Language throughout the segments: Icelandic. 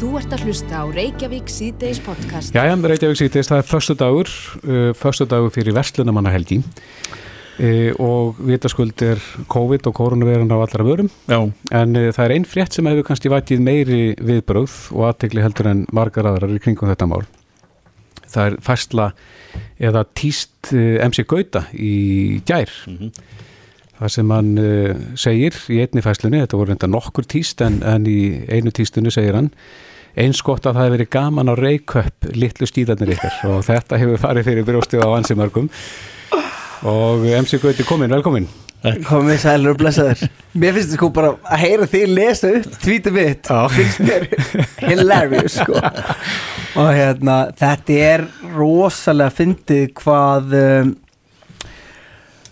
Þú ert að hlusta á Reykjavík síðdeis podcast. Jæja, Reykjavík síðdeis, það er förstu dagur, uh, förstu dagur fyrir verslunamannahelgi uh, og vitaskuld er COVID og koronaviran á allra vörum Já, en uh, það er einn frétt sem hefur kannski vætið meiri viðbröð og aðtegli heldur en margar aðrar í kringum þetta mál. Það er færsla eða tíst uh, MC Gauta í gær. Það sem hann uh, segir í einni fæslunni, þetta voru enda nokkur tíst en, en í einu tístunni segir hann eins gott að það hefur verið gaman á Reykjöp litlu stíðarnir ykkar. Og þetta hefur farið fyrir brjóstið á ansimörgum og MC Gauti komin, velkomin komið sælur og blessaður mér finnst þetta sko bara að heyra þig lesa upp tvítið mitt. Finnst mér hilarious sko. Og hérna þetta er rosalega fyndið hvað um,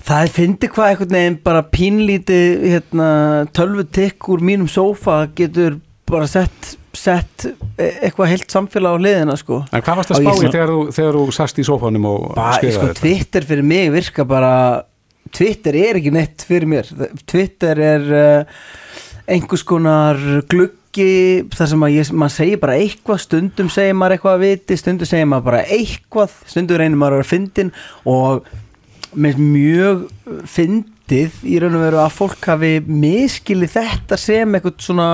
það er fyndið hvað einhvern veginn bara pínlítið hérna, tölvutikk úr mínum sófa getur bara sett sett e- eitthvað heilt samfélag á liðina sko En hvað varst að Og ég spá í svona- þegar, þegar þú sast í sófánum og skrifaði sko, þetta? Twitter fyrir mig virka bara Twitter er ekki neitt fyrir mér Twitter er uh, einhvers konar gluggi þar sem að ég, maður segir bara eitthvað stundum segir maður eitthvað að viti stundum segir maður bara eitthvað stundum reynir maður að vera fyndin og með mjög fyndið í raun og veru að fólk hafi miskilið þetta sem eitthvað svona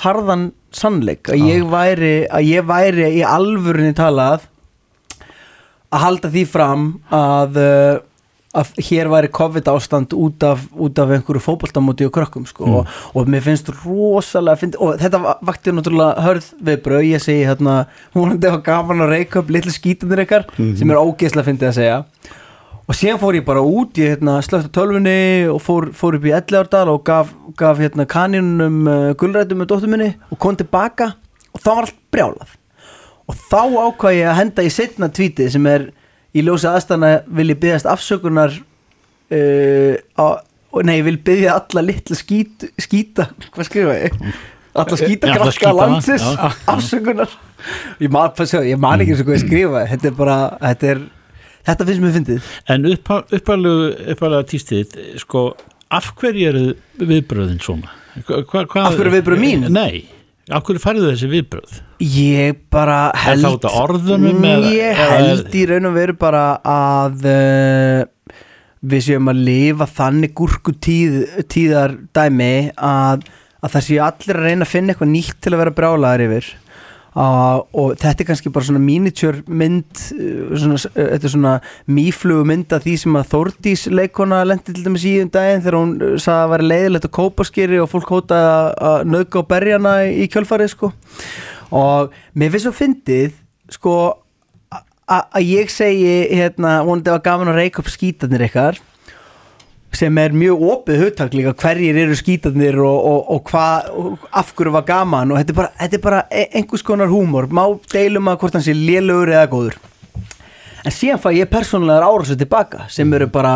harðan sannleik að ég væri, að ég væri í alvörinni talað að halda því fram að, uh, að hér væri COVID ástand út af, út af einhverju fótboltamóti og krökkum sko. og, og mér finnst rosalega fyndi, og þetta va- vakti náttúrulega hörð við brau, ég segi hérna hún er gaman að reyka upp litlu skítunir ykkar sem er ógeðslega fyndið að segja og síðan fór ég bara út ég hérna, slögt á tölvunni og fór, fór upp í Ellegárdal og gaf, gaf hérna, kaninum uh, gulrætum með dóttur minni og kom tilbaka og þá var allt brjálað og þá ákvað ég að henda í setna tvítið sem er í ljósi aðstæðana vil ég byggast afsökunar uh, á, nei, ég vil byggja alla litla skít, skýta hvað skrifa ég? alla skýta Já, alla krakka skítana, landsins já, já. afsökunar ég man, ég man ekki eins og hvað ég skrifa þetta er bara, þetta er þetta finnst mér fyndið en uppalega tístið, sko, af hverju eru viðbröðin svona? Hva, hva, Af hverju eru viðbrögð mín? Nei, af hverju færðu þessi viðbröð? Ég bara Er held út af orðunum Ég held í raun og veru bara að uh, við séum að lifa þannig gúrku tíð, tíðar dæmi að, að það séu allir að reyna að finna eitthvað nýtt til að vera brjálaðar yfir uh, og þetta er kannski bara svona miniature mynd uh, svona, uh, þetta er svona mýflugu mynd af því sem að Þórdís leikona lendi til dæmis í um daginn þegar hún uh, sagði að vera leiðilegt að kópaskýri og fólk hótaði að, að nauðga á berjana í kjölfarið sko. Og mér finnst svo fyndið sko að ég segi hérna, vonandi var gaman að reyka upp skítarnir ykkar sem er mjög opið hugtak líka hverjir eru skítarnir og, og, og hvað og af hverju var gaman og þetta er bara, þetta er bara e- einhvers konar húmor. Má deilum að hvort hann sé lélugur eða góður en síðan fæ ég persónulegar árásu tilbaka sem eru bara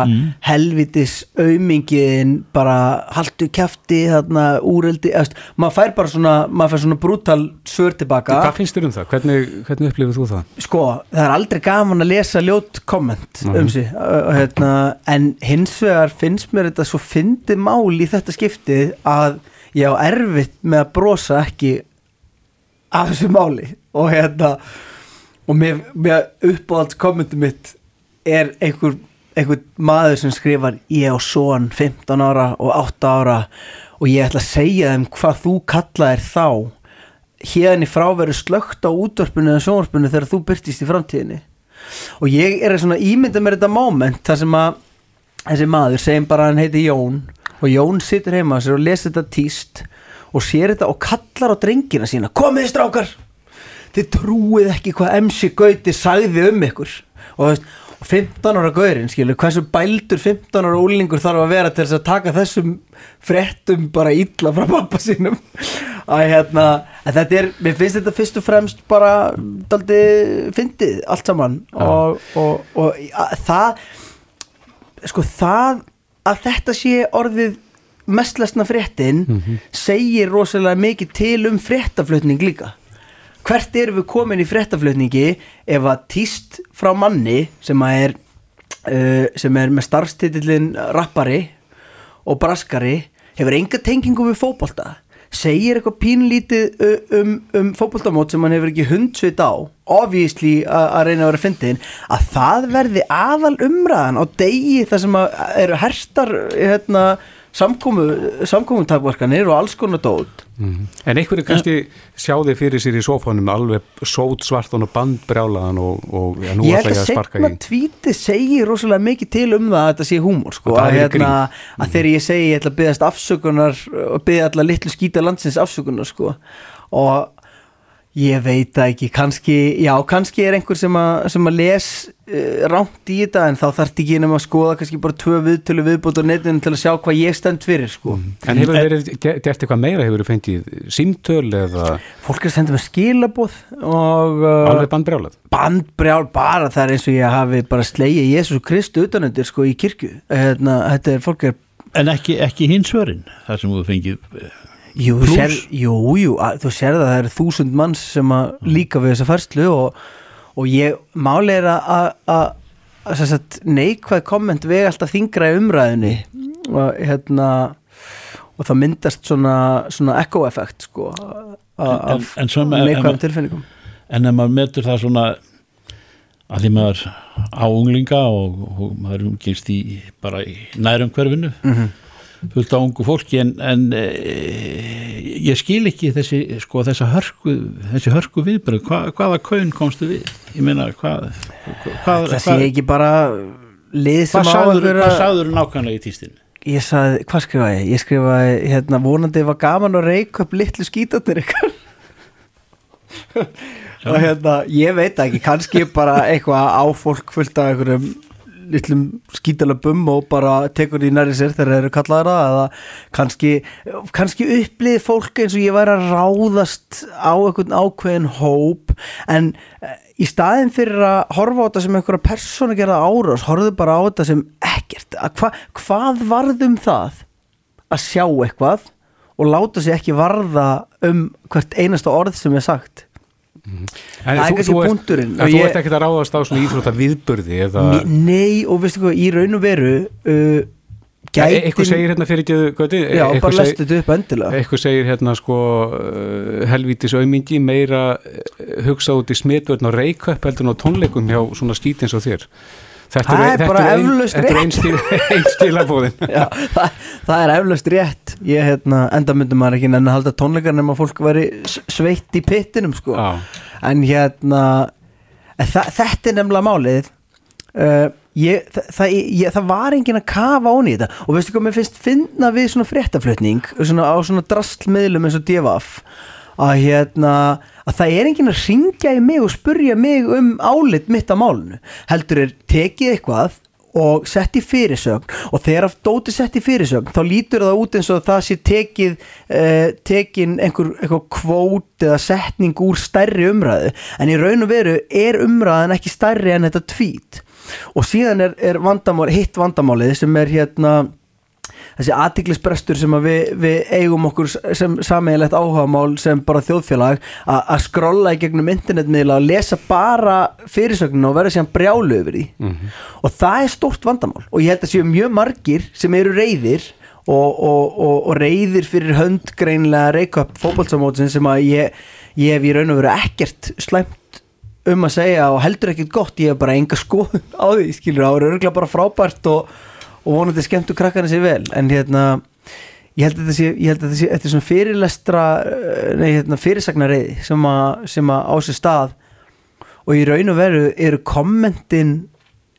helvitis aumingin bara haltu kæfti þarna úreldi maður fær bara svona maður fær svona brútal svör tilbaka Hvað finnst þér um það? Hvernig, hvernig upplifir þú það? sko, það er aldrei gaman að lesa ljót komment Mhm. um sig uh, hérna, en hins vegar finnst mér þetta svo fyndið mál í þetta skiptið að ég á erfitt með að brosa ekki af þessu máli og hérna og mér, mér uppáhalds kommentum mitt er einhver, einhver maður sem skrifar ég á son 15 ára og 8 ára og ég ætla að segja þeim hvað þú kallaðir þá. Hérni frá verið slögt á útvarpinu eða sjónvarpinu þegar þú byrtist í framtíðinni. Og ég er svona ímynda mér þetta moment þar sem að þessi maður segjum bara hann heiti Jón og Jón situr heima sér og lesi þetta tíst og sér þetta og kallar á drengina sína komið strákar þið trúið ekki hvað MC Gauti sagði um ykkur. Og þú veist og 15 ára gaurinn skilur, hversu bældur 15 ára úlingur þarf að vera til þess að taka þessum fréttum bara illa frá pappa sínum? Að hérna, að þetta er mér finnst þetta fyrst og fremst bara daldi fyndið allt saman. Og, og, og að, það sko það að þetta sé orðið mest lesna fréttin segir rosalega mikið til um fréttaflutning líka hvert erum við komin í fréttaflutningi ef að týst frá manni sem er uh, sem er með starfstitillin rappari og braskari hefur enga tengingu við fótbolta? Segir eitthvað pínlítið uh, um, um fótboltamót sem hann hefur ekki hundsvit á obviously að reyna að vera fyndin að það verði aðal umræðan á degi þar sem eru herstar hérna, samkomu samkomutakvarkanir og alls konar dót En einhverju kannski sjá þig fyrir sér í sófánum alveg sót svartan og bandbrjálaðan og, og ja, nú ég ætla held ég að að sparka segna í tvíti segir rosalega mikið til um það að þetta sé húmor sko, Og það að, grín. að þegar ég segi ég ætla að byggast afsökunar og byggja alla litlu skýta landsins afsökunar sko og ég veit það ekki, kannski já, kannski er einhver sem að, sem að les uh, rámt í þetta en þá þarf ekki nema að skoða kannski bara tvö viðtölu viðbútt á netinu til að sjá hvað ég stend fyrir sko. En hefur verið ge- gert eitthvað meira, hefur þú fengið símtöl eða? Fólk er senda með skilabóð og uh, alveg bandbrjálað? bandbrjál bara það er eins og ég hafi bara slegið Jésús Kristu utanundir sko í kirkju. Hérna, þetta er fólk er en ekki, ekki hins verin þar sem þú fengið jú, sér, jú, jú, að, þú sér það það eru þúsund manns sem að líka við þessa færslu og, og ég máli er að- að að- neikvæð komment veg alltaf þingra í umræðinni og hérna og það myndast svona, svona echo-effekt sko af neikvæðum en- tilfinningum. en ef maður metur það svona að því maður á unglinga og, og maður umgengst í bara í nærum hverfinu Mhm. Fullt á ungu fólki en, en e, ég skil ekki þessi sko þessa hörku þessi hörku viðbröð, Hva, hvaða kaun komstu við? Ég meina hvað það sé ekki bara lið sem á að vera hvað sagður nákvæmlega í tístinu ég sagði, hvað skrifaði ég? Ég skrifaði, hérna, vonandi var gaman að reyka upp litlu skítarnir ykkar og hérna, ég veit ekki kannski bara eitthvað á fólk fullt af einhverjum litlum skítala bum og bara tekur því næri sér þegar þeir eru kallaðara eða kannski, kannski upplið fólk eins og ég væri að ráðast á einhvern ákveðin hóp en eh, í staðin fyrir að horfa á þetta sem einhverja persónu gerða árás, horfðu bara á þetta sem ekkert, hva, hvað varð um það að sjá eitthvað og láta sig ekki varða um hvert einasta orð sem er sagt En Það er kannski punkturinn. En þú ert ekkert að ráðast á svona íþrótta viðburði eða Nei, og veistu hvað, í raun og veru uh, E- Eitthvað segir hérna fyrir ekki Gauti, Já, eitthvað bara lestu þetta upp endilega eitthvað segir hérna sko uh, helvítis aumingi meira uh, hugsa út í smitvörn og reykköpp heldur en á tónleikum hjá svona skít eins og þér Þetta Það er bara eflaust Þetta er rétt. ein stíl- ein stílabóðin Já, það, það er eflaust rétt. Ég, hérna, enda myndum maður ekki nenni að halda tónleikar nema fólk væri s- sveitt í pittinum sko. En hérna þa þetta er nefnilega málið. Uh, ég, það, það, ég, það var enginn að kafa ón í þetta. Og veistu hvað mér finnst finna við svona fréttaflutning svona, á svona drastlmiðlum eins og divaf að hérna að það er enginn að ringja í mig og spurja mig um álit mitt á málunu heldur er tekið eitthvað og sett í fyrirsögn og þegar að dóti sett í fyrirsögn þá lítur það út eins og það sé tekið uh, tekin einhver, einhver kvót eða setning úr stærri umræðu. En í raun og veru er umræðan ekki stærri en þetta tvít og síðan er, er vandamál, hitt vandamálið sem er hérna þessi aðtiklisbrestur sem að við, við eigum okkur sem sameiginlegt áhugamál sem bara þjóðfélag að skrolla í gegnum internetmiðla og lesa bara fyrirsögninu og vera síðan brjálu yfir því. Og það er stórt vandamál. Og ég held að séu mjög margir sem eru reyðir og, og, og, og reyðir fyrir hönd greinlega reykjöp fótbolsamótsin sem að ég, ég hef í raun og veru ekkert slæmt um að segja og heldur ekkert gott. Ég hef bara enga skoðun á því skilur það er örgulega bara frábært og, og vonandi skemmtu krakkarnir sér vel. En hérna ég held að þetta sé, ég held að þetta sé þetta er svona fyrirlestra eh, nei, hérna, fyrirsagnareiði sem að, sem að á sér stað. Og í raun og veru eru kommentin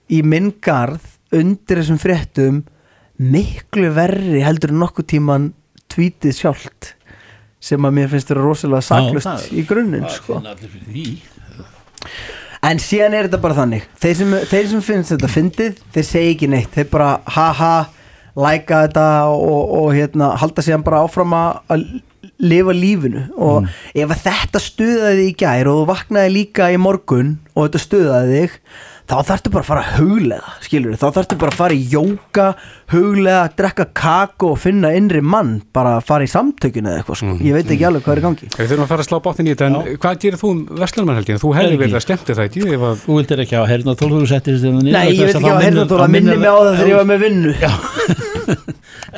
í minn garð undir þessum fréttum miklu verri heldur en nokkuð tíman tvítið sjálft sem að mér finnst vera rosalega saklust í grunninn það sko. allir fyrir því En síðan er þetta bara þannig. Þeir sem, þeir sem finnst þetta fyndið Þeir segja ekki neitt. Þeir bara haha Læka þetta og, og hérna, halda síðan bara áfram að lifa lífinu. Og ef að þetta stuðaði í gær og þú vaknaði líka í morgun og þetta stuðaði þig þá þarftu bara að fara að huglega skilur þá þarftu bara að fara í jóka huglega, drekka kakó og finna innri mann, bara að fara í samtökinu eða eitthvað, sko. Mhm. ég veit ekki alveg hvað er í gangi Við þurfum að fara að slá bátinn í þetta en hvað gerir þú um Vestlunarmannhelgina? Þú hefði verið að skemmti það ekki ef að Þú vildir ekki hafa herna tól þú settir þetta niður Nei, ég veit ekki á að heyrna þú að minni mig á það þegar ég var með vinnu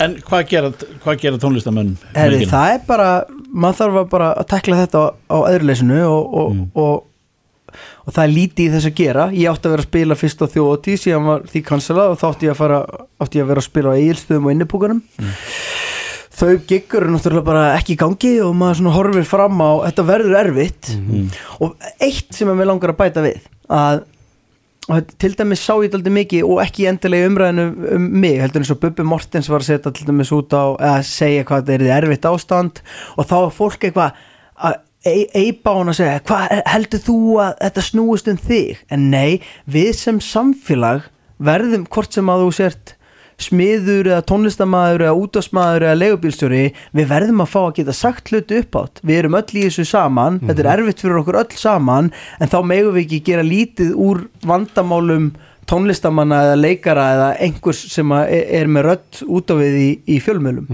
En hvað gera, hvað gera tónlistamenn? Herri, það er bara, maður þarf að bara að tekla þetta á, á öðruleysinu og, og, Mm. og, og það er lítið í þess að gera ég átti að vera að spila fyrst á þjóti síðan var því kansalað og þá átti ég að fara átti ég að vera að spila á eigilstöðum og innipúkunum Mm. þau giggur náttúrulega bara ekki í gangi og maður horfir fram á þetta verður erfitt Mm. og eitt sem að mér langar að bæta við að til dæmis sá ég þetta mikið og ekki endilega umræðinu um mig heldur eins og Bubbi Mortens var að setja til dæmis út á eða segja hvað þetta er erfitt ástand og þá er fólk eitthvað að eipa hann að segja hvað heldur þú að þetta snúist um þig? En nei, við sem samfélag verðum hvort sem að þú sért smiður eða tónlistamæður eða útásmaður eða leigubílstjóri við verðum að fá að geta sagt hluti upp átt við erum öll í þessu saman þetta er erfitt fyrir okkur öll saman en þá megum við ekki gera lítið úr vandamálum tónlistamanna eða leikara eða einhvers sem að er með rödd út á við í, í fjölmjölum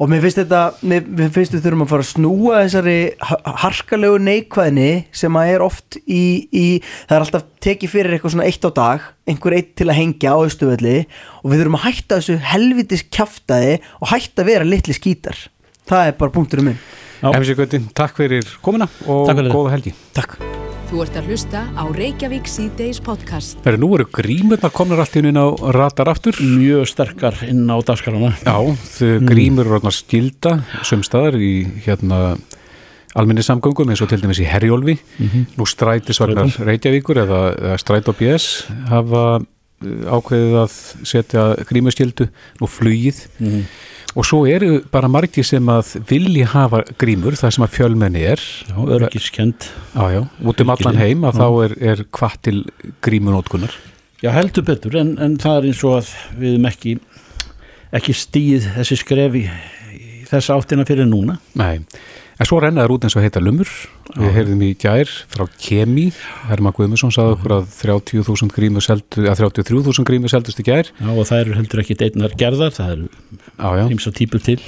og mér finnst þetta mér, mér finnst við þurfum að fara að snúa þessari ha- harkalegu neikvæðni sem að er oft í, í það er alltaf tekið fyrir eitthvað svona eitt á dag einhver eitt til að hengja á austuvelli og við þurfum að hætta þessu helvitis kjaftaði og hætta að vera litli skítar. Það er bara punkturinn minn. MC Gauti, takk fyrir komuna og góða helgi. Takk Þú ert að hlusta á Reykjavík síðdeis podcast. Þegar nú eru grímurnar komnar allt inn á radar aftur. Mjög sterkar inn á dagskarana Já, þau grímur eru skilda sumstaðar í hérna almenni samgöngum eins og til dæmis í Herjólfi. Nú strætisvagnar Reykjavíkur eða, eða stræt og BS hafa uh, ákveðið að setja grímuskildu nú flugið og svo eru bara margir sem að vilji hafa grímur það sem að fjölmenni er. Já, örgiskend já, já, út um allan heim að þá er, er kvart til grímunótkunar Já, heldur betur, en, en það er eins og að við erum ekki ekki stíð þessi skref í, í þessa áttina fyrir núna. Nei, en svo rennaður út eins og heita lumur við heyrðum í gær frá Kemi. Herma Guðmusson sagði okkur að 30.000 grímu seldu, að 33.000 grímu seldust í gær. Já, og það eru heldur ekki einnar gerðar það eru já, ímsa típur til.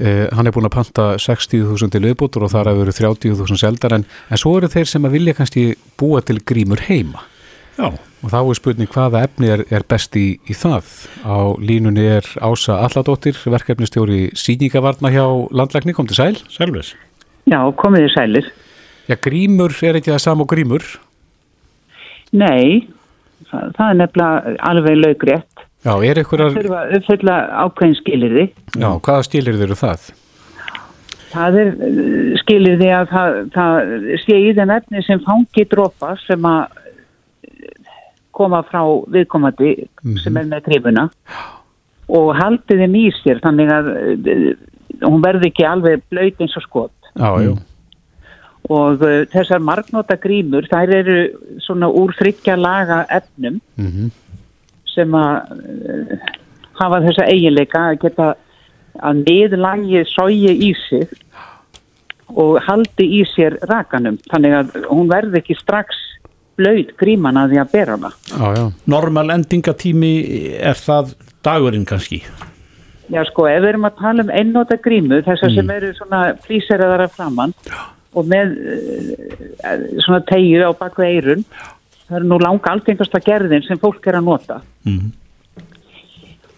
Eh, hann er búin að panta 60.000 til viðbútur og þar hefur verið 30.000 seldar en, en svo eru þeir sem að vilja kannski búa til grímur heima. Já, og þá er spurning hvaða efni er, er best í, í það? Á línunni er Ása Alladóttir verkefnistjóri síningavarna hjá landlækni, kom til sæl selvis Já, komið þið sælir. Já, grímur er ekki það sam og grímur Nei, það, það er nefnilega alveg laugrétt. Já, er einhverjar, Þurfa að uppfylla ákveðin skilirði. já, hvaða stilir þeir eru það? Það er uh, skilirði að það, það sé í þenn efni sem fangi dropa sem að uh, koma frá viðkomandi sem er með krifuna og haldi þeim í sér þannig að uh, hún verði ekki alveg blöyt eins og skot. Já, já, Og uh, þessar margnóta grímur, þær eru svona úr þryggja laga efnum mhm, sem að uh, hafa þessa eiginleika að geta að niðurlagið sógi í sig og haldi í sér rakanum. Þannig að hún verði ekki strax blöyt gríman að því að bera hana. já, já, Normal endingatími er það dagurinn kannski Já sko, ef við erum að tala um einnóta grímu, þessar sem eru svona flýseraðara framann og með uh, svona tegju á baku eirun, það eru nú langa algengasta gerðin sem fólk er að nota. Mhm.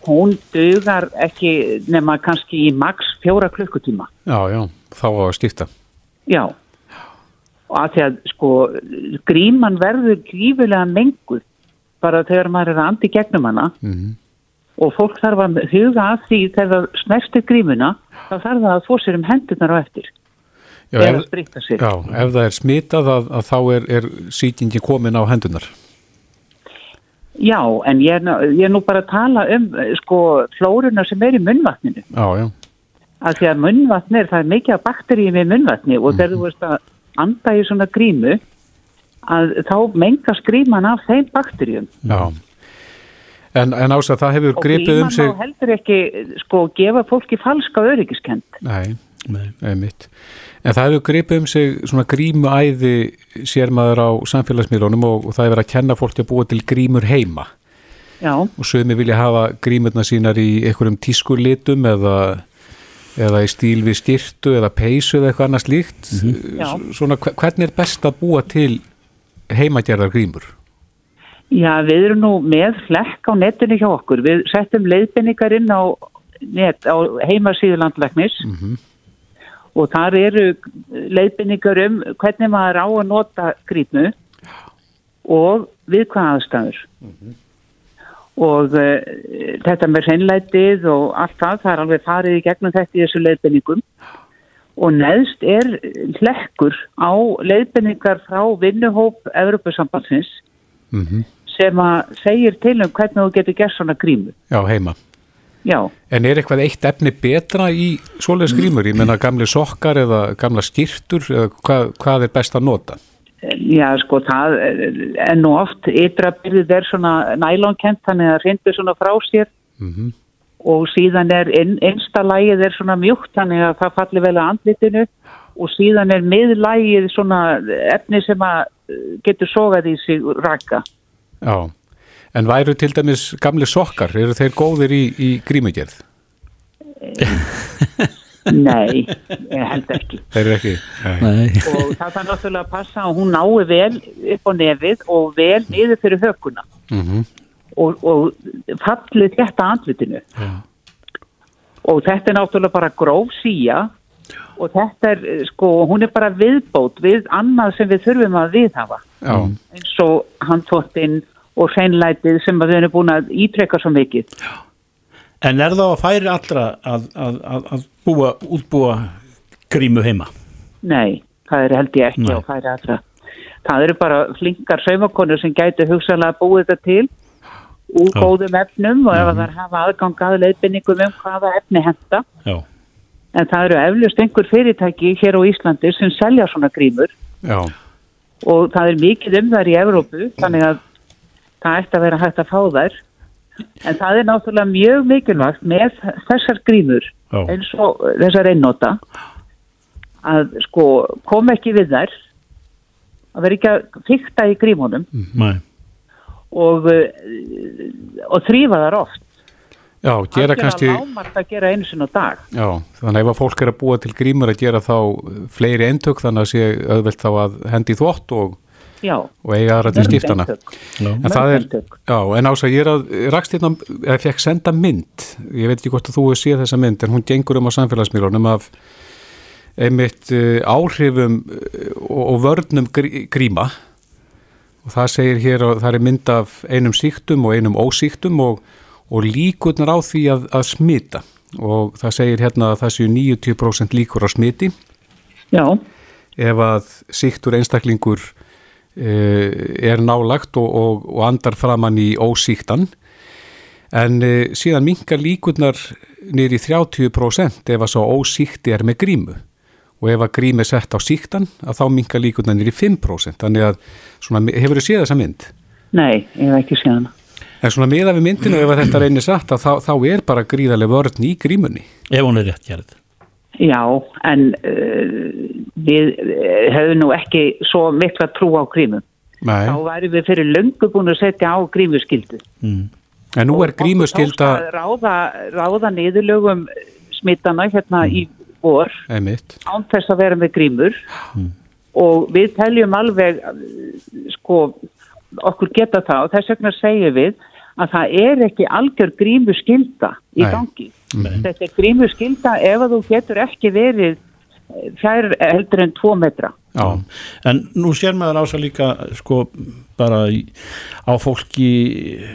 Hún dugar ekki nema kannski í max fjóra klukkutíma. já, já, þá á að skipta Já. Og að því að sko gríman verður grífilega menguð bara þegar maður er að andi gegnum hana mhm, og fólk þarf að huga að því þegar snertir grímuna þá þarf það að fór sér um hendurnar á eftir já, ef, að já, ef það er smitað að, að þá er, er sýkingi komin á hendunar Já, en ég er, ég er nú bara að tala um eh, sko flóruna sem er í munnvatninu. Já, já, að því að munnvatnir, það er mikið af bakteríum í munnvatni og þegar þú veist að anda í svona grímu að þá mengast gríman af þeim bakteríum. Já En, en ása, það hefur og gripið um sig má heldur ekki sko gefa fólki falska öryggiskend Nei, Nei. einmitt En það hefur gripið um sig svona grímuæði sér maður á samfélagsmiðlunum og, og það hefur að kenna fólki að búa til grímur heima já, og sögumi vilja hafa grímurna sínar í einhverjum tískulitum eða, eða í stíl við skirtu eða peysu eða eitthvað annað slíkt Já. S- svona hve- hvernig er best að búa til heimagerðar grímur? Já, við erum nú með flekk á netinu hjá okkur. Við settum leiðbendingar inn á, net, á heimasíðu landlæknis og þar eru leiðbendingar um hvernig maður á að nota grímu og við hvað aðstæður. Og uh, þetta með hreinlætið og allt það, það er alveg farið í gegnum þetta í þessu leiðbendingum. Og neðst er hlekkur á leiðbendingar frá vinnuhóp Evropasambandsins Mm sem að segir til um hvernig þú getur gert svona grímu. Já, heima. Já, En er eitthvað eitt efni betra í svoleiðis grímur? Ég menna gamli sokkar eða gamla skirtur eða hvað, hvað er best að nota? já sko það er nú oft ytra byrðið er svona nælónkent þannig að hrindu svona frá sér Mm og síðan er inn, innsta lægið er svona mjúkt þannig að það falli vel að andlitinu og síðan er miðlægið svona efni sem að getur sogað í sig raka. Já. En væru til dæmis gamli sokkar, eru þeir góðir í, í grímugerð? Nei, ég held ekki. Þeir eru ekki? Nei. Og það þarf náttúrulega að passa að hún nái vel upp á nefið og vel niður fyrir hökuna. Mm og, og fallið þetta andlutinu Já. og þetta er náttúrulega bara gróf síja og þetta er eh, sko, hún er bara viðbót við annað sem við þurfum að viðhafa Já. eins og handfóttinn og hreinlætið sem að við erum búin að ítrekka svo mikið En er það að færi allra að, að, að, að búa, útbúa grímu heima? nei, það er held ég ekki Nei. á færi allra það eru bara flinkar saumakonur sem gætu hugsanlega búið þetta til úr Já. góðum efnum og ef það hafa aðgang að leiðbenningum um hvaða efni henda Já. En það eru eflust einhver fyrirtæki hér á Íslandi sem selja svona grímur Já. og það er mikið um þær í Evrópu þannig að það ætti að vera hægt að fá þær. En það er náttúrulega mjög mikilvægt með þessar grímur Já. eins og þessar einnota að sko kom ekki við þær að vera ekki að fykta í grímunum Nei. og, uh, og þrýfa þar oft. Já, gera kannski, lágmark að gera einu sinni á dag. já, þannig að ef að fólk er að búa til grímur að gera þá fleiri eintök þannig að sé auðvelt þá að hendi í þvott og, Já. og eiga aðra til skiptana. En það er, já, en ása, ég er að, rakst hérna, eða fekk senda mynd, ég veit ekki hvort að þú hefur séð þessa mynd, en hún gengur um á samfélagsmiðlunum af einmitt uh, áhrifum uh, og, vörnum grí, gríma og það segir hér að það er mynd af einum síktum og einum ósíktum og, og líkurnar á því að, að smita og það segir hérna að það séu 90% líkur á smiti Já. ef að síktur einstaklingur uh, er nálagt og, og, og andar framann í ósíktan en uh, síðan minkar líkurnar nýri 30% ef að svo ósíkti er með grímu og ef að grími er sett á síktan að þá minkar líkurnar nýri 5% þannig að svona, hefur þið séð þessa mynd? Nei, ég hef ekki séð hana. En svona miða við myndinu ef að þetta reynir satt að þá, þá er bara gríðarlega vörn í grímunni. Ef hún er rétt gerð. Já, en uh, við uh, hefum nú ekki svo mikla trú á grímum. Nei. Þá væri við fyrir löngu búin að setja á grímuskyldu. Mm. En nú er grímuskylda, Og þá ráða, ráða niðurlögum smittana hérna í vor einmitt, án þess að vera með grímur og við teljum alveg uh, sko okkur geta það og þess vegna segjum við að það er ekki algjör grímuskylda í Nei. gangi. Þetta er grímuskylda ef að þú getur ekki verið eh, fjær heldur en tvo metra. já, En nú sér maður ása líka sko bara í, á fólki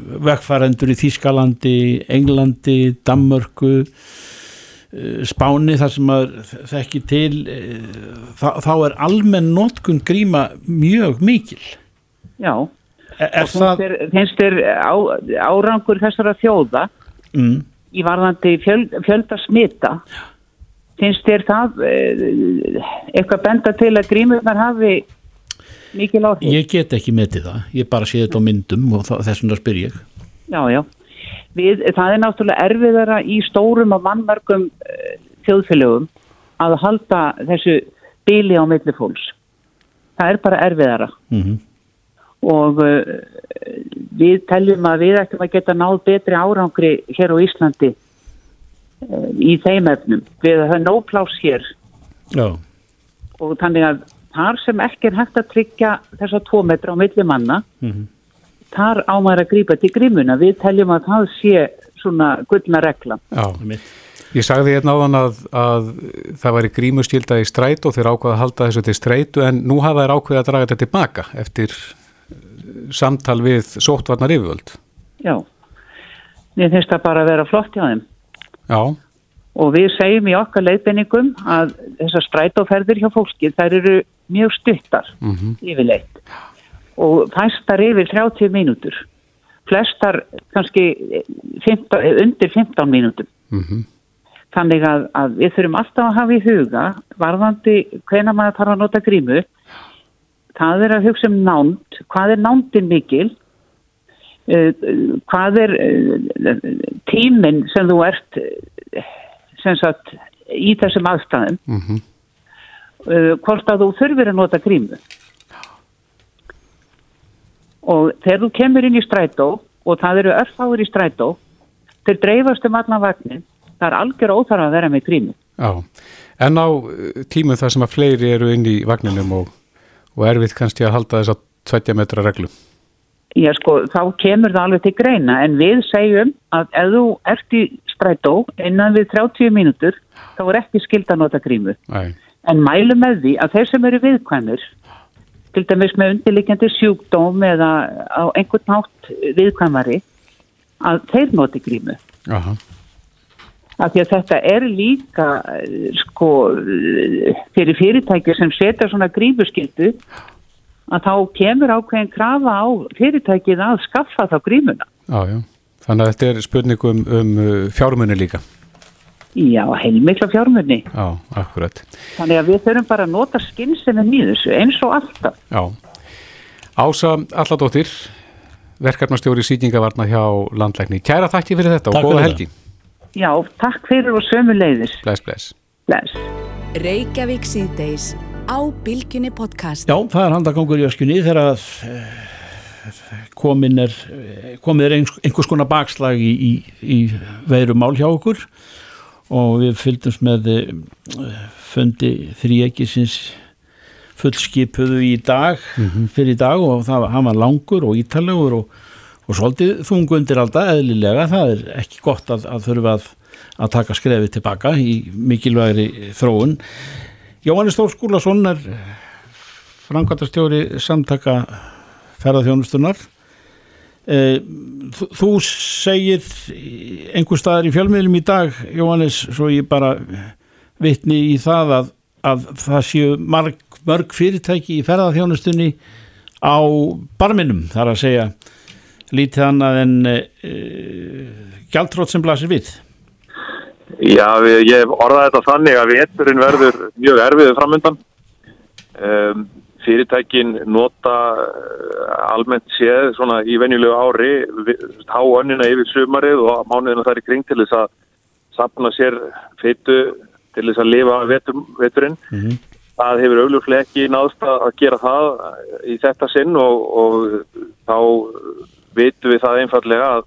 vegfærendur í Þískalandi, Englandi, Danmörku, eh, Spáni þar sem maður þekki til, eh, þá, þá er almenn notkun gríma mjög mikil. Já, finnst þér, finnst þér á, árangur þessara þjóða Mm, í varðandi fjöld, fjölda smita finnst þér það eh, eitthvað benda til að grímurnar hafi mikil áhrif? ég get ekki metið það, ég bara sé þetta á myndum og þessum það spyr ég. Já, já. Við, það er náttúrulega erfiðara í stórum og mannmarkum uh, þjóðfélögum að halda þessu bíli á milli fólks. Það er bara erfiðara mm og uh, við teljum að við ættum að geta náð betri árangri hér á Íslandi uh, í þeim efnum. Við höfum nóg pláss hér já, og þannig að þar sem ekki er hægt að tryggja þessa tvo metra á milli manna, Mhm. þar á maður að grípa til grímuna. Við teljum að það sé svona gullna regla. Já, einmitt. ég sagði hérna áðan að, að það væri grímuskylda í stræt og þeir ákvaða að halda þessu til streitu en nú hafa þeir ákveða að draga þetta tilbaka eftir eh, samtal við sóttvarnar yfirvöld. Já, mér finnst það bara að vera flott hjá þeim. Já, Og við segjum í okkar leiðbenningum að þessar strætóferðir hjá fólki, þær eru mjög stuttar mhm, yfirleitt og fæstar yfir 30 mínútur. Flestar kannski 15, undir 15 mínútum. mhm, Þannig að, að við þurfum alltaf að hafa í huga varðandi hvena maður þarf að nota grímu. Það er að hugsa um nánd. Hvað er nándin mikil? Uh, hvað er uh, tíminn sem þú ert uh, sem sagt, í þessum aðstæðum? mhm, uh, hvort að þú þurfir að nota grímu. Og þegar þú kemur inn í strætó og það eru örfáður í strætó, þeir dreifast um allan vagnin, það er algjör óþarf að vera með grímu. já. En á eh, tímum þar sem að fleiri eru inn í vagninum og, og erfitt kannski að halda þess að 20 metra reglu. Já sko, þá kemur það alveg til greina en við segjum að ef þú ert í strætó innan við 30 mínútur þá er ekki skild að nota grímu. Æ, En mælum með því að þeir sem eru viðkvæmur, til dæmis með undirlikjandi sjúkdóm eða á einhvern nátt viðkvæmari, að þeir noti grímu. aha, Af því að þetta er líka eh, sko eh, fyrir fyrirtæki sem setja svona grímuskyldu að þá kemur ákveðin krafa á fyrirtækið að skaffa þá grímuna. já, já. Þannig að þetta er spurning um, um uh, fjármunni líka. Já, heilmikla fjármunni. Já, akkurat. Þannig að við þurfum bara að nota skynsefnin í þessu eins og alltaf. Já. Ása Alladóttir, verkefnastjóri sýtingavarna hjá landlækni. Kæra þakki fyrir þetta Takk og góða helgi. Já, takk fyrir og sömu leiðis. Bless, bless. Bless. Reykjavík síðdeis á Bilginni podcast. Já, það er handagangur í öskunni þegar að eh, komin er eh, komið er einhvers, konar bakslag í, í, í veirumál hjá okkur og við fylgdumst með eh, fundi þrýekisins fullskipuðu í dag fyrir í dag og það hann var langur og ítalegur og, og svolítið þungundir alltaf eðlilega, það er ekki gott að, að þurfa að, að taka skrefið tilbaka í mikilvægri þróun. Jóhannes Þór Skúlason er framkvæmtastjóri samtaka ferðarþjónustunar þú, þú segir einhver staðar í fjölmiðlum í dag Jóhannes, svo ég bara vitni í það að, að það séu marg, mörg fyrirtæki í ferðarþjónustunni á barminum, þar að segja lítið annað en e, gjaldtrótt sem blasir við Já, við, ég hef orðað þetta þannig að veturinn verður mjög erfiðu framöndan. Um, fyrirtækin nota uh, almennt séð svona í venjulegu ári há önnina yfir sumarið og mánuðinu þar í kring til þess að sapna sér fytu til þess að lifa vetur, veturinn. Mhm. Það hefur augljóslega ekki náðst að gera það í þetta sinn og, og þá vitum við það einfallega að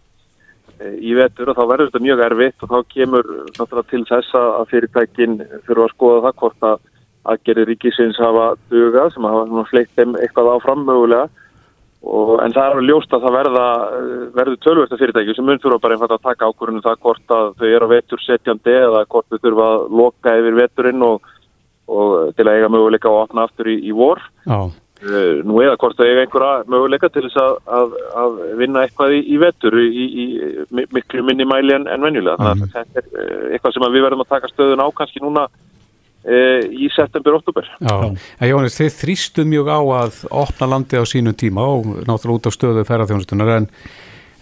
eh, í vetur og þá verður þetta mjög erfitt og þá kemur náttúrulega til þess að fyrirtækin þurfa að skoða það hvort að aðgerið ríkisins hafa dugað sem hafa sleitt þeim eitthvað áfram mögulega. Og, en það er alveg ljóst að það verða, verður tölvörsta fyrirtæki sem mun þurfa bara einfalda að taka ákvörðunum það hvort að þau eru á vetur setjandi eða hvort þau þurfa að loka yfir veturinn og, og til að eiga möguleika að opna aftur í, í vor. Eh, nú eða hvort það eiga einhverja möguleika til þess að, að, að vinna eitthvað í, í vetur í, í, í miklu minni mæli en, en venjulega. Þannig að þetta er eh, eitthvað sem við verðum að taka stöðun á kannski núna e, í. En Jóhannes, þið þrýstu mjög á að opna landið á sínum tíma og náttúrulega út á stöðu ferðarþjónustunar en,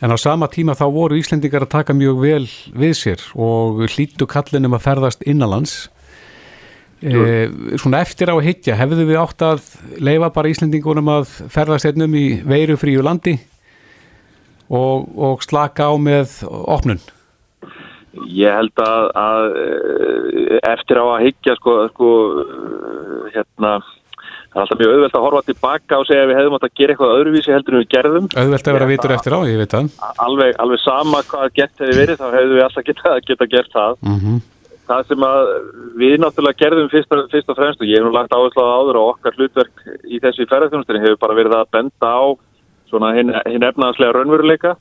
en á sama tíma þá voru Íslendingar að taka mjög vel við sér og hlýttu kallinum að ferðast innanlands. E, svona eftir á að higgja, hefðu við átt að leifa bara Íslendingunum að ferðast einnum í veiru fríu landi og, og slaka á með opnun? Ég held að, að eh, eftir á að higgja sko, sko eh, hérna það er alltaf mjög auðvelt að horfa tilbaka og segja að við hefðum átt að gera eitthvað öðruvísi heldur en við gerðum. Auðvelt að vera vitur eftir á, ég veit það. alveg, alveg sama hvað gett hefði verið þá hefðum við alltaf geta, geta gert það. Mm það sem að við náttúrulega gerðum fyrst, fyrst og fremst og ég hef nú lagt áherslu á áður og okkar hlutverk í þessu ferðarþjónustinni hefur bara verið að benda á svona hinn, hinn efnaðanslega raunveruleika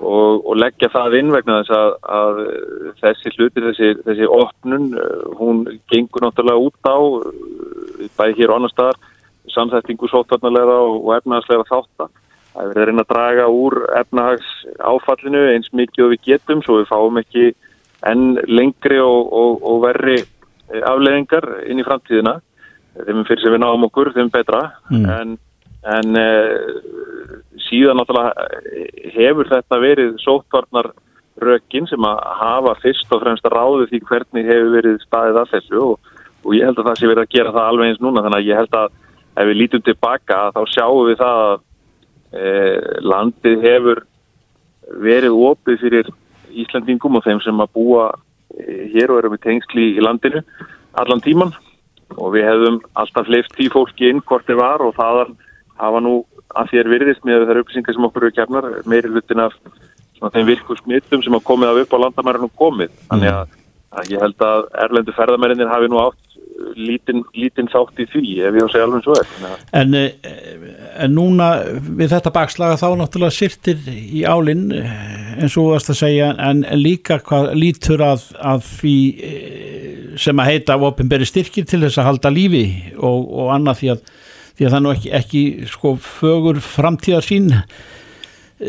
og, og leggja það inn vegna þess að, að þessi hlutir, þessi, þessi opnun, hún gengur náttúrulega út á bæði hér og annar staðar samþættingu sóttvarnalega og, efnaðanslega þáttar. Það er verið að reyna að draga úr efnahags áfallinu eins mikið og við getum svo við fáum ekki enn lengri og, og, og verri eh, afleðingar inn í framtíðina. Þeim fyrir sem við náum okkur, þeim betra. Mm. en, en uh, síðan náttúrulega eh, hefur þetta verið sóttvarnar rökin sem að hafa fyrst og fremst að ráðu því hvernig hefur verið staðið að þessu og, og ég held að það sé verið að gera það alveg eins núna. Þannig að ég held að ef við lítum tilbaka þá sjáum við það að e, landið hefur verið opið fyrir Íslandingum og þeim sem að búa e, hér og eru með tengsli í landinu allan tíman og við hefðum alltaf hleyft því fólki inn hvort þið var og það hafa nú að þér virðist með þær upplýsingar sem okkur eru kefnar meiri hlutin af þeim virku smittum sem hafa komið af upp á landamærinu komið. Þannig að, að ég held að erlendu ferðamærinir hafi nú átt lítinn lítin þátt í því ef ég á að segja alveg svo er. En, eh, en núna við þetta bakslaga þá náttúrulega sýrtir í álinn eh, eins og að segja en líka hvað lítur að, að því eh, sem að heita ofinberi styrkir til þess að halda lífi og, og annað því að, því að það nú ekki, ekki sko fögur framtíðarsýn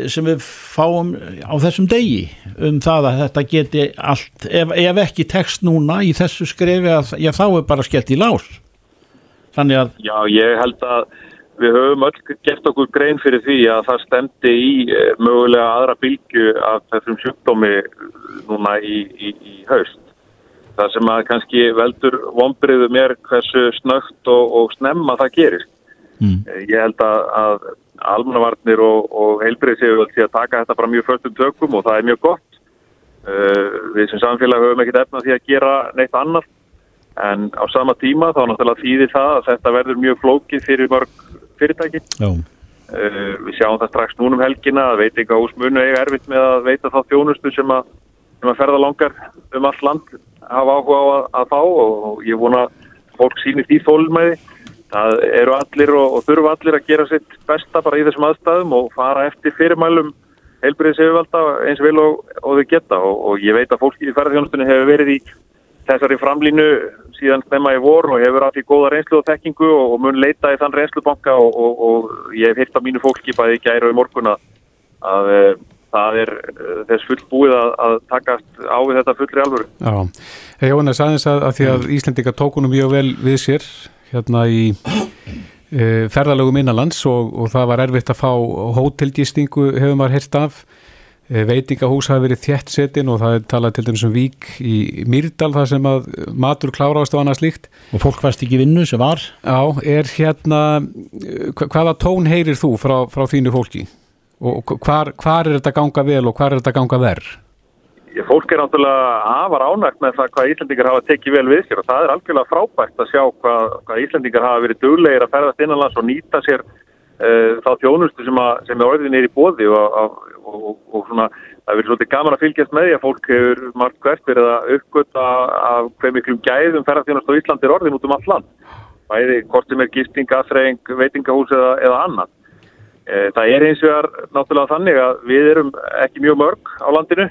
sem við fáum á þessum degi um það að þetta geti allt, ef, ef ekki tekst núna í þessu skrefi að já, þá er bara skellt í lás þannig að Já, ég held að við höfum öll gert okkur grein fyrir því að það stemdi í eh, mögulega aðra bylgu af þessum sjúkdómi núna í, í, í haust. Það sem að kannski veldur vonbriðu mér hversu snögt og, og snemma það gerist. Mm. Eh, Ég held að, að almannavarnir og, og heilbreyðsíðu til að taka þetta bara mjög förstum tökum og það er mjög gott. Uh, við sem samfélag höfum ekkert efna því að gera neitt annað en á sama tíma þá náttúrulega þýðir það að þetta verður mjög flókið fyrir mörg fyrirtæki. Uh, við sjáum það strax núna um helgina að veitingahús munu eiga erfitt með að veita þá þjónustu sem að, sem að ferða langar um allt land hafa áhuga á að, að fá og ég vona að fólk síni því þólmæði. Það eru allir og, og þurfa allir að gera sitt besta bara í þessum aðstæðum og fara eftir fyrirmælum heilbriðis yfirvalda eins vel og, og þau geta. Og, og ég veit að fólki í ferðarþjónustunni hefur verið í þessari framlínu síðan snemma í vor og hefur að því góða reynslu og þekkingu og, mun leita í þann reynslubanka og, og, og ég hef hýrt á mínu fólki bæði í gæri og í morgun að, að e, það er e, þess fullbúið að, að takast á við þetta fullri alvöru. Já, hey, Jónas aðeins að, að því að Íslendinga tókunum mjög vel við sér hérna í e, ferðalögum innanlands og, og það var erfitt að fá hótelgistingu hefur maður heyrt af. E, veitingahús hafi verið þjætt setin og það er talað til dæmis um vík í Mýrdal þar sem að matur kláraðast og annað slíkt. Og fólk fæst ekki vinnu sem var? Já, er hérna hva- hvaða tón heyrir þú frá, frá þínu fólki? Og hvar, hvar er þetta ganga vel og hvar er þetta ganga verð? Fólk er náttúrulega afar ánægt með það hvað Íslendingar hafa tekið vel við sér og það er algjörlega frábært að sjá hvað, hvað Íslendingar hafa verið duglegir að ferðast innanlands og nýta sér uh, þá þjónustu sem, að, sem er orðin er í bóði og, og, og, og svona það er verið svolítið gaman að fylgjast með því að fólk hefur margt hvert verið að uppgöta af hver miklum gæðum ferðarþjónustu á Íslandi er orðin út um allt land. Bæði hvort sem er gisting, aðþreying, veitingahús eða, eða annað. Eh, Það er eins og er náttúrulega þannig að við erum ekki mjög mörg á landinu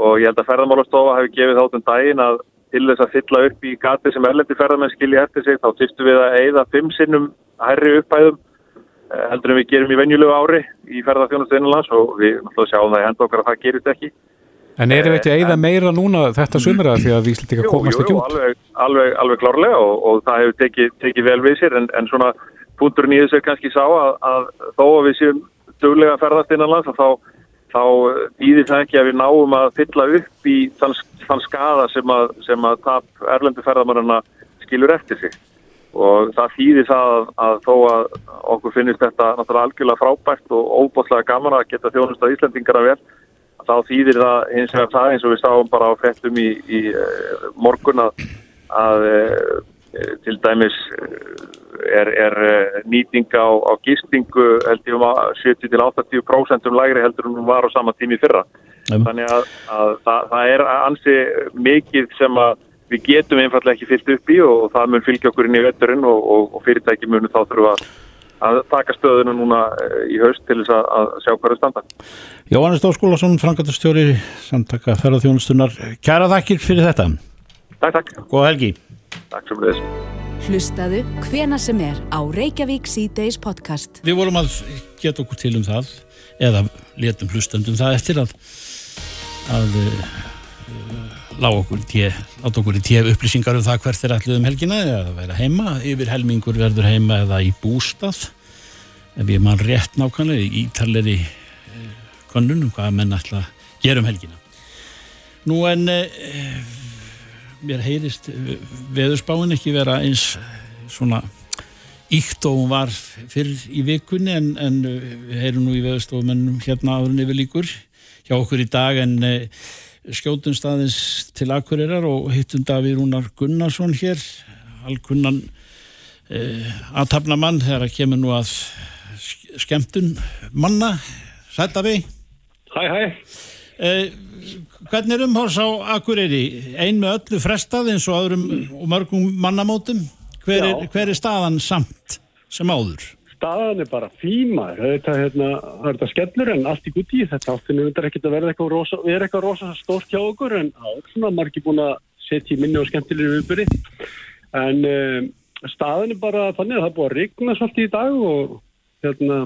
og ég held að ferðamálastofa hefur gefið þátt um daginn að til þess að fylla upp í gati sem erlendi ferðamenn skilji eftir sig þá þyrftu við að eigða fimm sinnum hærri upphæðum eh, heldur en við gerum í venjulegu ári í ferðarþjónustu innanlands og við sjáum það í henda okkar að það gerist ekki. En erum við ekki að eyða meira núna þetta sumra því að Íslendinga komast ekki út? alveg, alveg, alveg klárlega og, og það hefur tekið, tekið vel við sér en, en svona punkturinn í þessu er kannski sá að, að þó að við séum duglega að ferðast innanlands að þá, þá býðir það ekki að við náum að fylla upp í þann, þann skada sem að, sem að tap erlendu ferðamannana skilur eftir sig. Og það þýðir það að, að þó að okkur finnist þetta náttúrulega algjörlega frábært og óbúslega gaman að geta þjónust á Íslendingara vel þá þýðir það hins vegar það eins og við stáum bara á frettum í, í uh, morgun að, að uh, til dæmis er, er nýting á, á gistingu held ég um að 70-80% um lægri heldur hún var á sama tími fyrra. Um. Þannig að, að það, það er ansi mikið sem að við getum einfallega ekki fyllt upp í og, og það mun fylgja okkur inn í vetturinn og, og, og fyrirtæki munu þá þurfa að að taka stöðuna núna í haust til þess að, að sjá hverju standa. Jóhannes Dóskólasson, frangatastjóri samtaka ferðarþjónustunar. Kæra þakkir fyrir þetta. Takk, takk. Góða helgi. Takk sem þess. Hlustaðu hvena sem er á Reykjavík C-Days podcast. Við vorum að geta okkur til um það eða letum hlustandum það eftir að að uh, láta okkur okkur í tjef upplýsingar um það hvert er allir um helgina eða vera heima, yfir helmingur verður heima eða í bústað ef ég mann rétt nákvæmlega í ítaleri uh, konunum hvað menn alltaf gerum helgina nú en uh, mér heyrist veðurspáin ekki vera eins svona íkt og hún var fyrr í vikunni en, en við heyrum nú í veðurstofumennum hérna áðurinn yfir líkur hjá okkur í dag en skjótum staðins til Akureyrar og hittum Davíð Rúnar Gunnarsson hér alkunnan eh, aðtapna mann þegar að kemur nú að skemmtun manna. Sættabi Hæ hæ. Eh, Hvernig er umhórs á Akureyri? Ein með öllu frestað eins og öðrum og mörgum mannamótum? Hver er, hver er staðan samt sem áður? staðan er bara þetta hérna, er þetta skellur en allt í gutti. Þetta áttinu er ekkert að verða eitthvað rosa, eitthvað rosa stórt hjá okkur en svona margir búin að setja í minni og skemmtilegri viðbyrri en um, staðan er bara þannig að það er búin að rigna svolítið í dag og hérna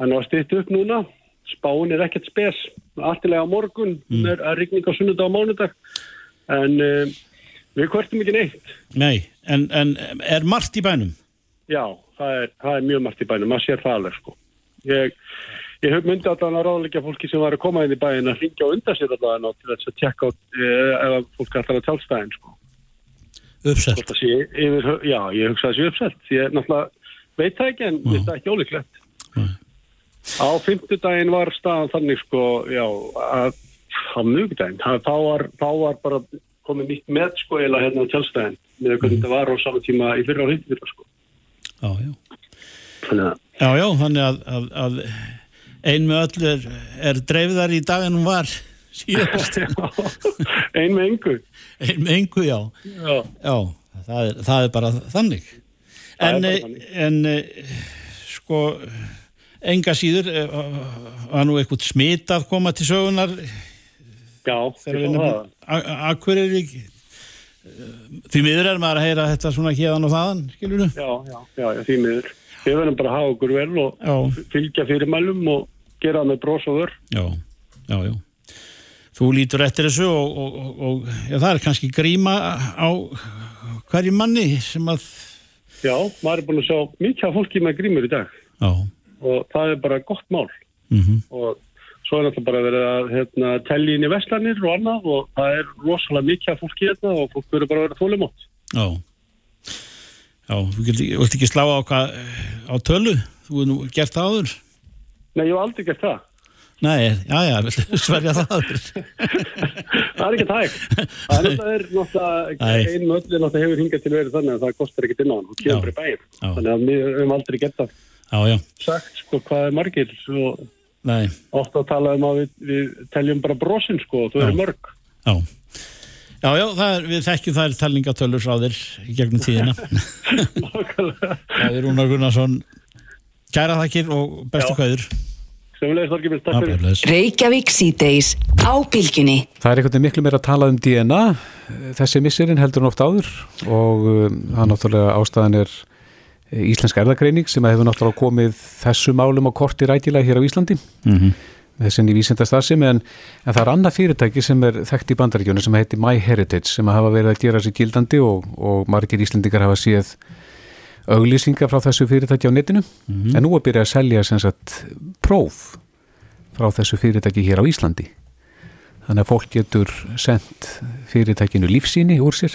hann var stýtt upp núna spáin er ekkert spes alltilega á morgun mm. er að rigninga á sunnudag og mánudag en um, við hvertum ekki neitt Nei, en, en er margt í bænum? Já það er, það er mjög margt í bænum, maður sér það alveg sko. Ég, ég hef myndið allavega að ráðleika fólki sem var að koma inn í bæin að ringja og undan sér allavega til þess að tjekka eh, ef fólk ætlar að tjálstæðin sko. Uppselt? Yfir, já, ég hugsa þessi uppselt. Ég náttúrulega veit það ekki en þetta er ekki ólíklegt. Á fymtudaginn var staðan þannig sko, já, að á mjögdæginn, þá var, þá var bara komið nýtt með sko eða hérna á tjálstæðin með hvernig mm. þetta var á saman tíma í fyrra og hindi sko. Já, já. Þannig að, já, já, þannig að, að, að ein með öll er, er dreifðar í dag en hún var síðast. ein með engu. Ein með engu, já. Já, já það, er, það er bara þannig. En, bara þannig. en eh, sko, enga síður eh, var nú eitthvað smit að koma til sögunar. Já, nefnum Akkur er ekki Því miður er maður að heyra þetta svona hérðan og þaðan, skilur þú? Já, já, já, því miður. Við verðum bara að hafa okkur vel og já. fylgja fyrirmælum og gera það með brós og vör. Já, já, já. Þú lítur eftir þessu og, og, og, og já, það er kannski gríma á hverju manni sem að... Já, maður er búin að sjá mikið fólki með grímur í dag. Já. Og það er bara gott mál. Mm -hmm. Og svo er náttúrulega bara verið að hérna, telli inn í vestlanir og annað og það er rosalega mikið að fólki þetta og fólk verður bara að vera þólumótt. Já, já, þú vilt ekki slá á, á tölu? Þú hefur nú gert það áður? Nei, ég hef aldrei gert það. Nei, já, já, sverja það það er ekki tæk. Það er náttúrulega, einu öllu náttúrulega hefur hingað til verið þannig að það kostar ekkit inn á hann og kemur í bæin. Þannig að við hefum aldrei gert það. Já, já. Sagt, sko, hvað er margir og Nei. Ótt að tala um að við, við teljum bara brosin sko og þú eru mörg. Já, já, já er, við þekkjum þær talningatölur frá þér í gegnum tíðina. Það er Rúnar Gunnarsson. Kæra þakkir og bestu fyrir. Reykjavík síðdeis á bylginni. Það er einhvern veginn miklu meira að tala um DNA. Þessi missirinn heldur hann oft áður og hann náttúrulega ástæðan er íslensk erðagreining sem hefur náttúrulega komið þessu málum á korti rætilega hér á Íslandi mm -hmm. þessin í vísendastarðsemi en, en það er annað fyrirtæki sem er þekkt í bandaríkjónu sem heitir MyHeritage sem hafa verið að gera sér gildandi og, og margir íslendingar hafa séð auglýsingar frá þessu fyrirtæki á netinu mm -hmm. en nú er byrjað að selja sagt, próf frá þessu fyrirtæki hér á Íslandi þannig að fólk getur sendt fyrirtækinu lífsíni úr sér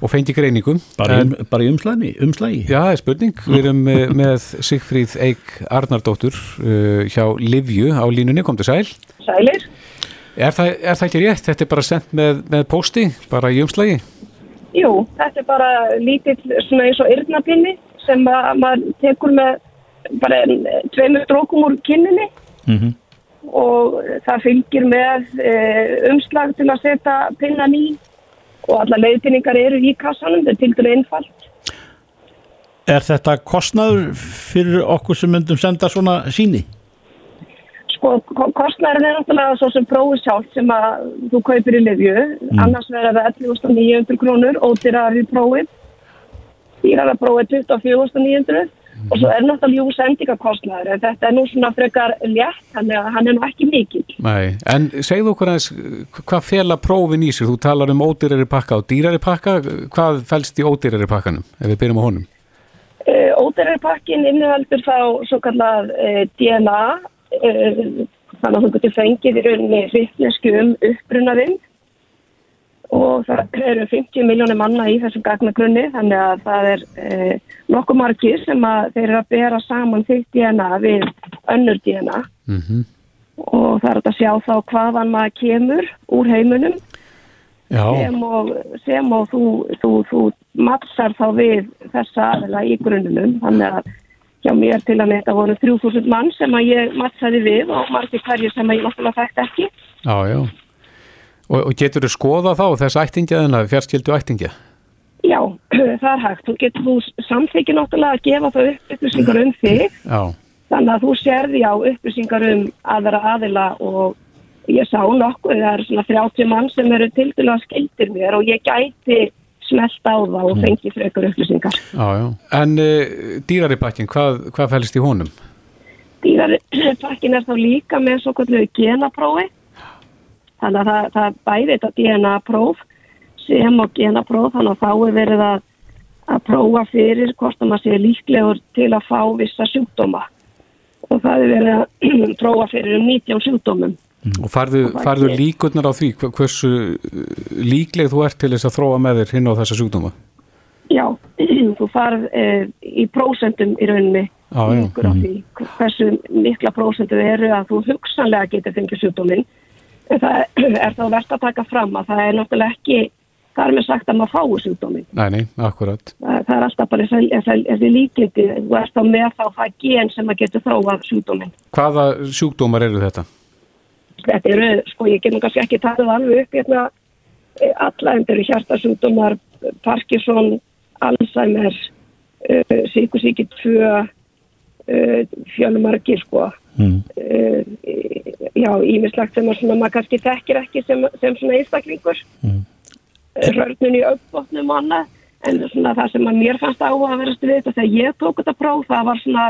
og fengi greiningum bara, um, bara í umslægi, umslægi Já, það er spurning, við erum með, með Sigfríð Eik Arnardóttur uh, hjá Livju á línunni, kom til sæl. Sælir. Er það, er það ekki rétt? Þetta er bara sendt með, með pósti, bara í umslagi? Jú, þetta er bara lítill svona eins og yrnapinni sem að, maður tekur með bara tveimur strókum úr kinninni Mhm. og það fylgir með e, umslag til að setja pinnan í og alla leiðpinningar eru í kassanum, þetta er til dælu einfalt. Er þetta kostnaður fyrir okkur sem myndum senda svona síni? Sko, ko- kostnærin er náttúrulega svo sem prófið sjálf sem að þú kaupir í livju, annars verður það 11.900 krónur, ódýrar í prófið, dýrar að prófið 24.900 og svo er náttúrulega jú sendingakostnæður, en þetta er nú svona frekar létt, þannig að hann er nú ekki mikill. Nei, en segðu okkur aðeins hvað fela prófin í sig? Þú talar um ódýrari pakka og dýrari pakka, hvað felst í ódýrari pakkanum, ef við byrjum á honum? Uh, Ódærar pakkin innihaldur þá svo kallað uh, DNA uh, þannig að þú getur fengið í rauninni hrytnesku um upprunarinn og það eru 50 miljónir manna í þessum gagnagrunni þannig að það er uh, nokkuð margir sem að þeir eru að bera saman þitt DNA við önnur DNA Mm og það er að sjá þá hvaðan maður kemur úr heiminum. Já, sem og, sem og þú, þú, þú mattsar þá við þessa aðila í grunnunum. Þannig að hjá mér til að þetta voru 3000 mann sem að ég mattsaði við og margir hverju sem að ég náttúrulega þekkt ekki. Já, já. Og, og getur þú skoða þá þess ættingjaðina, fjárskildu ættingja? Já, það er hægt. Þú getur þú samþykir náttúrulega að gefa það upp upplýsingar um þig Já, þannig að þú sérði á upplýsingar um aðra aðila og ég sá nokkuð, það eru svona 30 mann sem eru til að skildir mér og ég gæti smelt á það og fengi frekar upplýsingar. já, já. En uh, dýrari pakkin, hvað, hvað felst í honum? Dýrarpakkin er þá líka með svo kallu genaprófi þannig að það, það bæði þetta DNA-próf sem og genapróf þannig að þá er verið að, að prófa fyrir hvort að maður sé líklegur til að fá vissa sjúkdóma. Og það er verið að prófa fyrir um 19 sjúkdómum. Og farðu, farðu líkurnar á því, hver- hversu uh, líkleg þú ert til þess að þróa með þér hinn á þessa sjúkdóma? Já, þú farð e, í prósentum í rauninni því hversu mikla prósentu eru að þú hugsanlega getur fengið sjúkdóminn það er þá verðt að taka fram að það er náttúrulega ekki það er með sagt að maður fái sjúkdóminn Nei, nei, akkurat. það, það er alltaf bara þessi- líkindi þú ert þá með þá það gen sem að getur þróað sjúkdóminn Hvaða sjúkdómar eru þetta? þetta eru, sko ég nú kannski ekki talað alveg upp hérna eh, alla en þetta eru hjartasjúkdómar Parkinson, Alzheimer uh, síkusíki 2 uh, fjölumargir sko Mm. uh, já, ímislegt sem svona maður kannski þekkir ekki sem, sem svona einstaklingur Mm. mm. rörnun í auðbótnum og annað en svona það sem að mér fannst áhuga að vera stuðið þetta þegar ég tók þetta próf það var svona,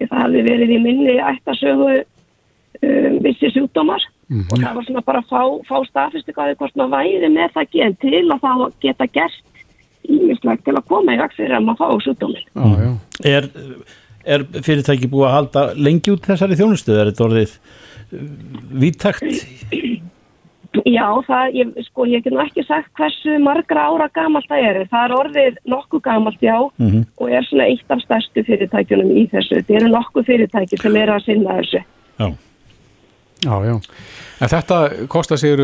það hafði verið í minni ættasögu um, vissi sjúkdómar og það var svona bara að fá, fá staðfystu hvað hvort maður væri með það gen til að það geta gert ímislegt til að koma í veg fyrir að maður fá sjúkdómin Já, já. Er, er fyrirtæki búið að halda lengi út þessari þjónustu? Er þetta orðið uh, víttakt? Já, það, ég, sko, ég get nú ekki sagt hversu margra ára gamalt það er. Það er orðið nokkuð gamalt, já, Mhm. og er svona eitt af stærstu fyrirtækjunum í þessu. Það eru nokkuð fyrirtæki sem eru að sinna þessu. Já. Já, já. En þetta kostar sér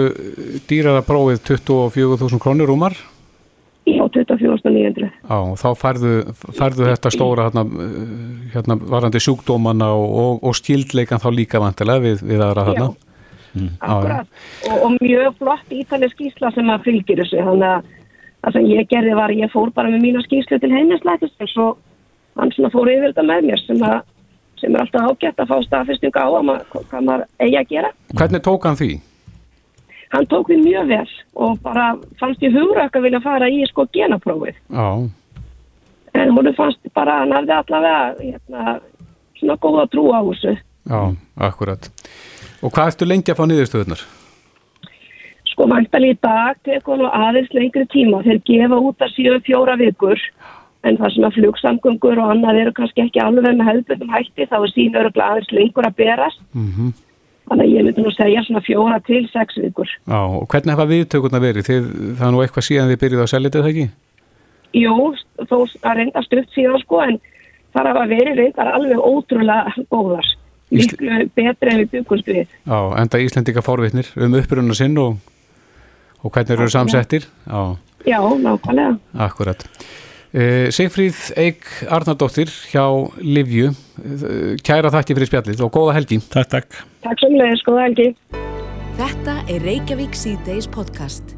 dýrara prófið 24.000 krónur rúmar? Já, 24.900. Já, þá færðu, færðu þetta stóra hérna, hérna varandi sjúkdómana og, og, og skildleikan þá líka vantilega við, við aðra þarna. Akkurat. Og, og mjög flott ítalið skýsla sem að fylgir þessu. Þannig að það sem ég gerði var, ég fór bara með mína skýslu til heimislætist og svo hann svona fór yfir þetta með mér sem, að, sem er alltaf ágætt að fá staðfestingu á að maður eigi að gera. Hvernig tók hann því? Hann tók því mjög vel og bara fannst ég hugrak að vilja fara í sko genaprófið. Já, en hún fannst bara hann hafði allavega hérna, svona góða trú á þessu. Já, akkurat. Og hvað ertu lengi að fá niðurstöðunar? sko vantali í dag tekur nú aðeins lengri tíma. Þeir gefa út að síðan fjóra vikur. En það sem að flugsamgöngur og annað eru kannski ekki alveg með hefðbundum hætti þá er sín öruglega aðeins lengur að berast. Mm þannig að ég myndi nú segja svona fjóra til sex vikur Já, og hvernig hafa viðtökurna verið? Þið, það er nú eitthvað síðan þið byrjuð að selja þetta ekki? Jú, þó að reynda stutt síðan sko en þar hafa verið reyndar alveg ótrúlega góðar. Ísl- miklu betri en við byggumst við. Já, enda Íslendinga forvitnir um upprunna sinn og, og hvernig eru samsettir. Já, Já, nákvæmlega. akkurat. Uh, Sigfríð Eik Arnardóttir hjá Livju, uh, kæra þakki fyrir spjallið og góða helgi. Takk, takk. Takk sem leiðis, góða helgi. Þetta er Reykjavík síðdeis podcast.